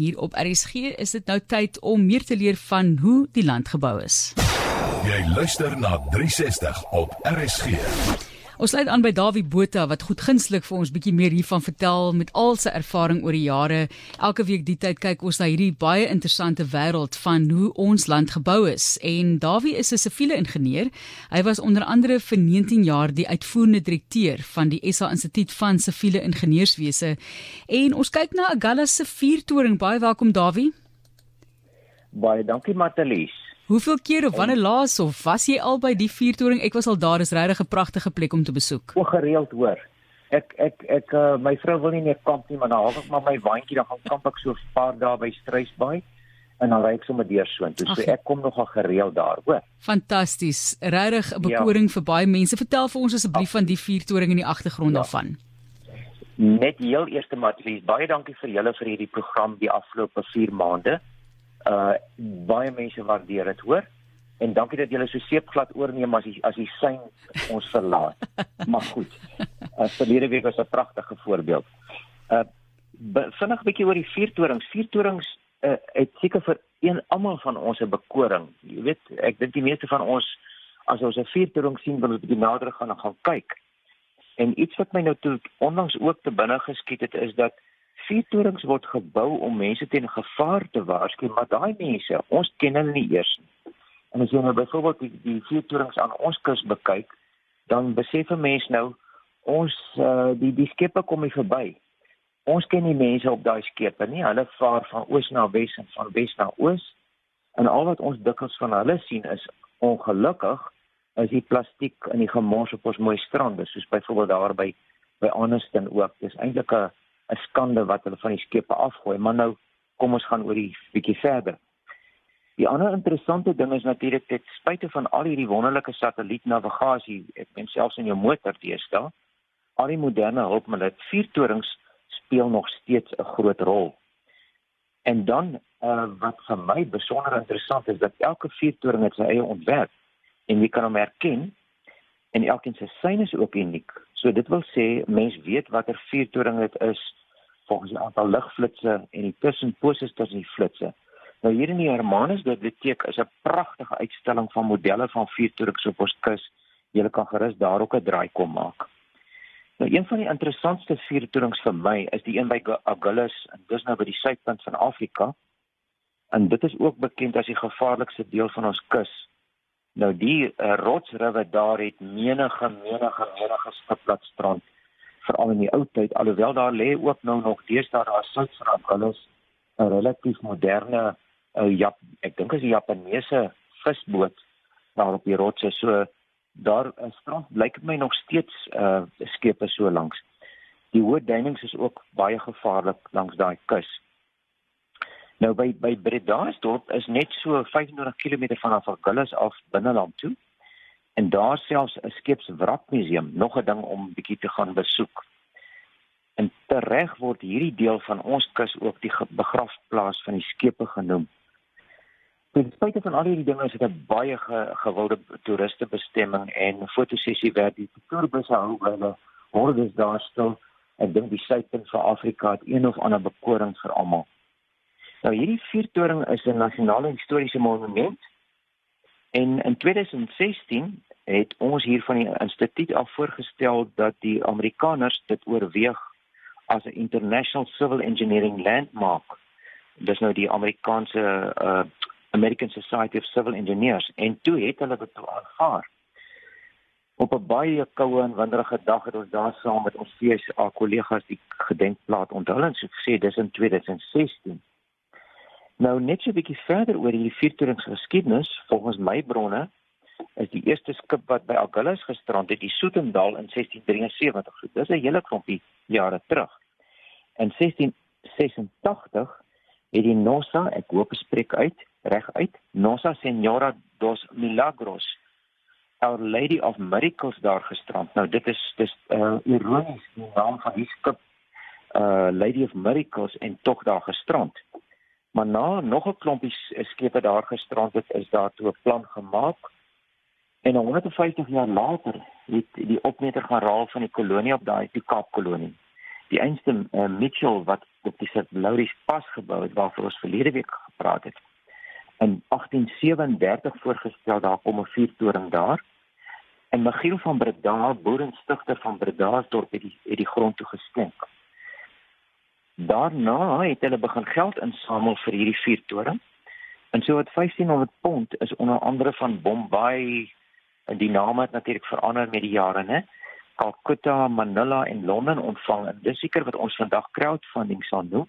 Hier op RSG is dit nou tyd om meer te leer van hoe die land gebou is. Jy luister na 360 op RSG. Ons sluit aan by Dawie Botha wat goed gunstelik vir ons bietjie meer hiervan vertel met al sy ervaring oor die jare. Elke week die tyd kyk ons na hierdie baie interessante wêreld van hoe ons land gebou is. En Dawie is 'n siviele ingenieur. Hy was onder andere vir 19 jaar die uitvoerende direkteur van die SA Instituut van Siviele Ingenieurswese. En ons kyk na Agalla se vuurtoring. Baie welkom Dawie. Baie dankie Matalies. Hoeveel keer of wanneer laas of was jy al by die vuurtoring? Ek was al daar, is regtig 'n pragtige plek om te besoek. O gereeld hoor. Ek ek ek uh, my vrou wil nie meer kamp nie, maar nou haal ek maar my waantjie dan gaan kamp ek so 'n paar dae by Struisbaai en dan ry ek sommer deur so intoe. So ek kom nogal gereeld daar, hoor. Fantasties. Regtig 'n bekoring ja. vir baie mense. Vertel vir ons asseblief van die vuurtoring in die agtergrond ja. daarvan. Net heel eerste Matlies, baie dankie vir julle vir hierdie program die afgelope 4 maande uh baie mense waardeer dit hoor. En dankie dat julle so seepglad oorneem as die, as die sein ons verlaat. Maar goed uh, verlede week was 'n pragtige voorbeeld. Uh vinnig 'n bietjie oor die vuurtorings. Vuurtorings uh, het seker vir een almal van ons 'n bekoring. Jy weet ek dink die meeste van ons as ons 'n vuurtoring sien wil ons bietjie nader gaan en gaan kyk. En iets wat my nou toe onlangs ook te binne geskiet het is dat vuurtorings word gebou om mense teen gevaar te waarsku, maar daai mense, ons ken hulle nie eers nie. En as jy nou byvoorbeeld die, die vuurtorings aan ons kus bekyk, dan besef 'n mens nou ons uh, die die skepe kom hier verby. Ons ken nie mense op daai skepe nie. Hulle vaar van oos na wes en van wes na oos. En al wat ons dikwels van hulle sien is ongelukkig is die plastiek in die gemors op ons mooi strande, soos byvoorbeeld daar by by Aniston ook. Dis eintlik 'n 'n skande wat hulle van die skepe afgooi, maar nou kom ons gaan oor die bietjie verder. Die ander interessante ding is natuurlik dit spite van al hierdie wonderlike satellietnavigasie, ek meen selfs in jou motor teestel, al die moderne hulpmiddels, vuurtorings speel nog steeds 'n groot rol. En dan uh, wat vir my besonder interessant is dat elke vuurtoring het sy eie ontwerp en jy kan hom herken en elkeen se syne is ook uniek. So dit wil sê mens weet watter vuurtoring dit is volgens die aantal ligflitsse en die tussenposes tussen die flitsse. Nou hier in die Hermanus Biblioteek is 'n pragtige uitstalling van modelle van vuurtorings op ons kus. Jy kan gerus daar ook 'n draai kom maak. Nou een van die interessantste vuurtorings vir my is die een by Agulhas en dis nou by die suidpunt van Afrika. En dit is ook bekend as die gevaarlikste deel van ons kus. Nou die uh, rotsriwe daar het menige menige menige skipladstrand veral in die ou tyd alhoewel daar lê ook nou nog deesdae daar sout van alles 'n relatief moderne uh, Jap ek dink is 'n Japaneese visboot daar op die rotse. So daar uh, strand blyk my nog steeds uh, skepe so langs. Die hoë duinings is ook baie gevaarlik langs daai kus Nou by by Bredasdorp is net so 25 km vanaf Agulhas af binneland toe. En daar selfs 'n skeepswrakmuseum, nog 'n ding om bietjie te gaan besoek. En tereg word hierdie deel van ons kus ook die begrafplaas van die skepe genoem. Ten spyte van al hierdie dinge is dit 'n baie ge, gewilde toeriste bestemming en fotosessie werd die toerbusse hou hulle hordes daar stil. Ek dink die suidpunt van Afrika het een of ander bekoring vir almal. Nou hierdie vuurtoring is 'n nasionale historiese monument en in 2016 het ons hier van die instituut af voorgestel dat die Amerikaners dit oorweeg as 'n international civil engineering landmark. Dis nou die Amerikaanse uh, American Society of Civil Engineers en toe het hulle dit aanvaar. Op 'n baie koue en winderige dag het ons daar saam met ons VSA kollegas die gedenkplaat onthul en so gesê dis in 2016. Nou net so 'n bietjie verder oor hierdie vuurtoringsgeskiedenis, volgens my bronne is die eerste skip wat by Agulhas gestrand het, die Soetendal in 1673. So dis 'n hele klompie jare terug. In 1686 het die Nossa, ek hoop ek spreek uit reg uit, Nossa Senhora dos Milagros, Our Lady of Miracles daar gestrand. Nou dit is dis uh, ironies die naam van die skip uh Lady of Miracles en tog daar gestrand. Maar na nog 'n klompie skepe daar gestrand het, is daar toe 'n plan gemaak. En 150 jaar later het die opmeter gaan raal van die kolonie op daai die Kaapkolonie. die einste uh, Mitchell wat op die St. Lauris pas gebou het waarvoor ons verlede week gepraat het. In 1837 voorgestel daar kom 'n vuurtoring daar. En Michiel van Breda, boerenstigter van Bredasdorp het die het die grond toe geskenk. Daarna het hulle begin geld insamel vir hierdie vuurtoring. En so wat 1500 pond is onder andere van Bombay die name het natuurlik verander met die jare, né? Calcutta, Manila en Londen ontvang. En dis seker wat ons vandag crowdfunding sal noem.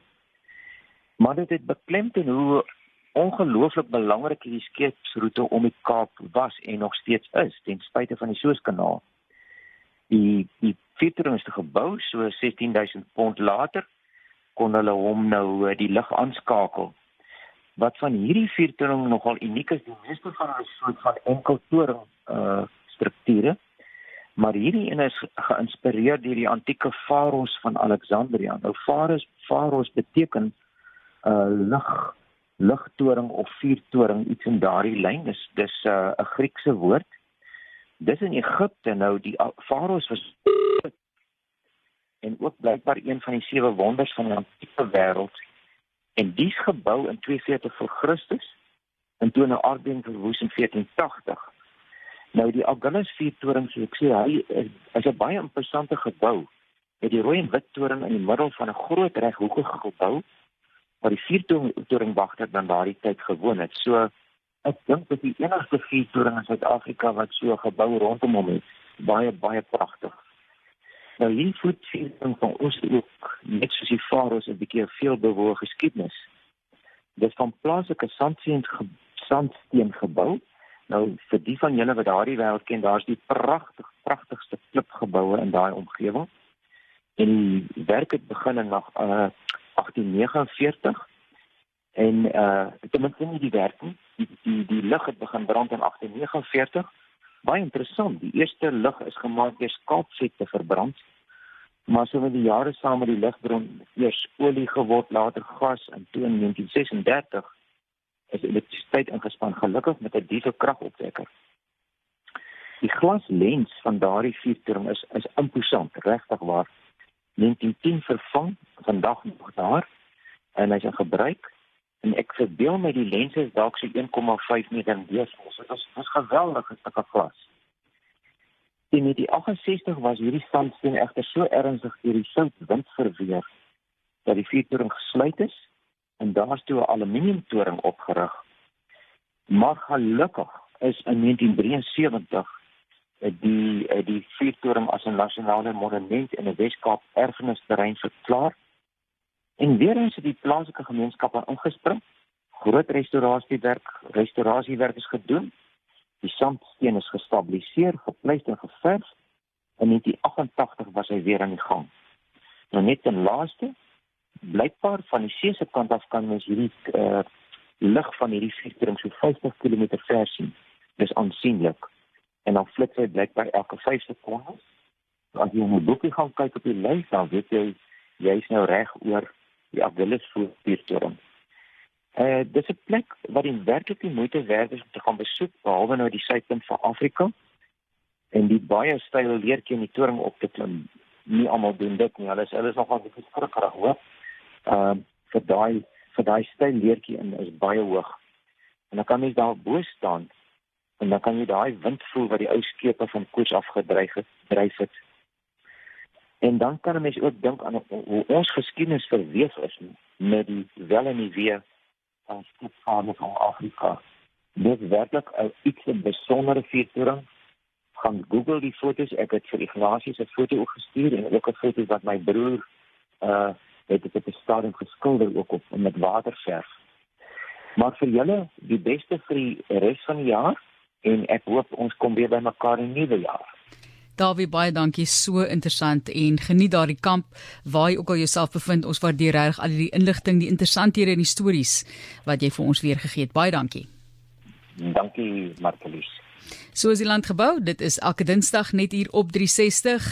Maar dit het beklemtoon hoe ongelooflik belangrik hierdie skeepsroete om die Kaap was en nog steeds is ten spyte van die Suezkanaal. Die die fietering is gebou so 16000 pond later kon hulle hom nou eh, die lig aanskakel. Wat van hierdie viertoring nogal uniek is, die meeste van hulle soort van enkeltoring uh strukture. Maar hierdie een is geïnspireer deur die antieke faros van Alexandria. Nou faros faros beteken uh lig ligtoring of vuurtoring iets in daardie lyn. Dis dis 'n uh, 'n Griekse woord. Dis in Egipte nou die faros was en ook blykbaar een van die sewe wonders van die antieke wêreld. En dis gebou in 42 voor Christus en toe 'n aardbewing verwoes in 1480. Nou die Agulhas vuurtoring, so ek sê, hy is, is 'n baie imposante gebou met die rooi en wit toring in die middel van 'n groot reghoekige gebou waar die vuurtoring wagter dan daardie tyd gewoon het. So ek dink dit is die enigste vuurtoring in Suid-Afrika wat so gebou rondom hom het. Baie baie pragtig. Nou hier voetsiening van ons ook net soos die faros 'n bietjie veel bewoog geskiedenis. Dis van plaaslike sandsteen ge, sandsteen gebou. Nou vir die van julle wat daardie wêreld ken, daar's die pragtig pragtigste klipgeboue in daai omgewing. En werk het begin in uh, 1849 en uh ten minste nie die werk nie. Die die die lig het begin brand in 1849 baie interessant. Die eerste lig is gemaak deur skaapvette verbrand. Maar so met die jare saam met die ligbron eers olie geword, later gas en toe in 1936 is elektrisiteit ingespan gelukkig met 'n dieselkragopwekker. Die glaslens van daardie vuurtoring is is imposant, regtig waar. 1910 vervang, vandag nog daar en hy's in gebruik en ek verbeel my die lense is dalk so 1,5 meter deur. So dit is dis geweldige stukke glas. In die 68 was hierdie sandsteen egter so ernstig deur die soutwind verweer dat die vuurtoring gesluit is en daar's toe 'n aluminiumtoring opgerig. Maar gelukkig is in 1973 die die vuurtoring as 'n nasionale monument in 'n Weskaap erfenisterrein verklaar En weer eens het die plaaslike gemeenskap aan ingespring. Groot restaurasiewerk, restaurasiewerk is gedoen. Die sandsteen is gestabiliseer, gepleister en geverf. In 1988 was hy weer aan die gang. Nou net ten laaste, blykbaar van die see se kant af kan mens hierdie uh, lig van hierdie vuurtoring so 50 km ver sien. Dis aansienlik. En dan flits hy blykbaar elke 5 sekondes. As jy 'n boekie gaan kyk op die lys, dan weet jy jy's nou reg oor die Abdullis vuurtoring. Uh, dis 'n plek wat die werklik die moeite werd is om te gaan besoek behalwe nou die suidpunt van Afrika en die baie steile leertjie in die toring op te klim. Nie almal doen dit nie. Hulle is hulle is nogal baie skrikkerig hoor. Ehm uh, vir daai vir daai steil leertjie in is baie hoog. En dan kan mens daar bo staan en dan kan jy daai wind voel wat die ou skepe van koers afgedryf het, dryf het En dan kan 'n mens ook dink aan hoe ons geskiedenis verweef is met die wel en die weer van skipvaarders van Afrika. Dit werklik 'n iets 'n besondere featuring. Gaan Google die foto's, ek het vir Ignatius 'n foto ook gestuur en ook 'n foto wat my broer uh het op die stadium geskilder ook op met waterverf. Maar vir julle die beste vir die res van die jaar en ek hoop ons kom weer by mekaar in nuwe jaar. Dawie baie dankie. So interessant en geniet daardie kamp waar jy ook al jouself bevind. Ons waardeer reg al die inligting die interessanthede en die stories wat jy vir ons weer gegee het. Baie dankie. Dankie Martelies. So is die land gebou. Dit is elke dinsdag net hier op 360